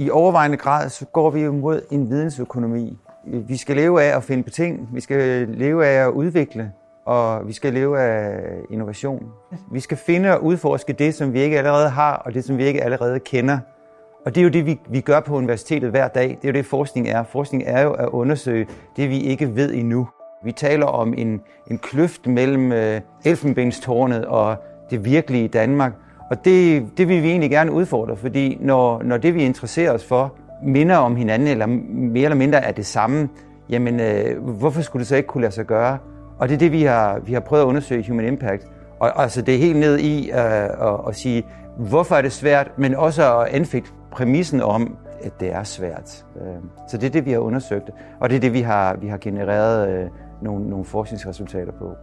i overvejende grad så går vi mod en vidensøkonomi. Vi skal leve af at finde på ting, vi skal leve af at udvikle, og vi skal leve af innovation. Vi skal finde og udforske det, som vi ikke allerede har, og det, som vi ikke allerede kender. Og det er jo det, vi, vi gør på universitetet hver dag. Det er jo det, forskning er. Forskning er jo at undersøge det, vi ikke ved endnu. Vi taler om en, en kløft mellem øh, elfenbenstårnet og det virkelige Danmark. Og det, det vil vi egentlig gerne udfordre, fordi når, når det, vi interesserer os for, minder om hinanden, eller mere eller mindre er det samme, jamen øh, hvorfor skulle det så ikke kunne lade sig gøre? Og det er det, vi har, vi har prøvet at undersøge i Human Impact. Og altså, det er helt ned i øh, at, at sige, hvorfor er det svært, men også at anfægte præmissen om, at det er svært. Øh, så det er det, vi har undersøgt, og det er det, vi har, vi har genereret øh, nogle, nogle forskningsresultater på.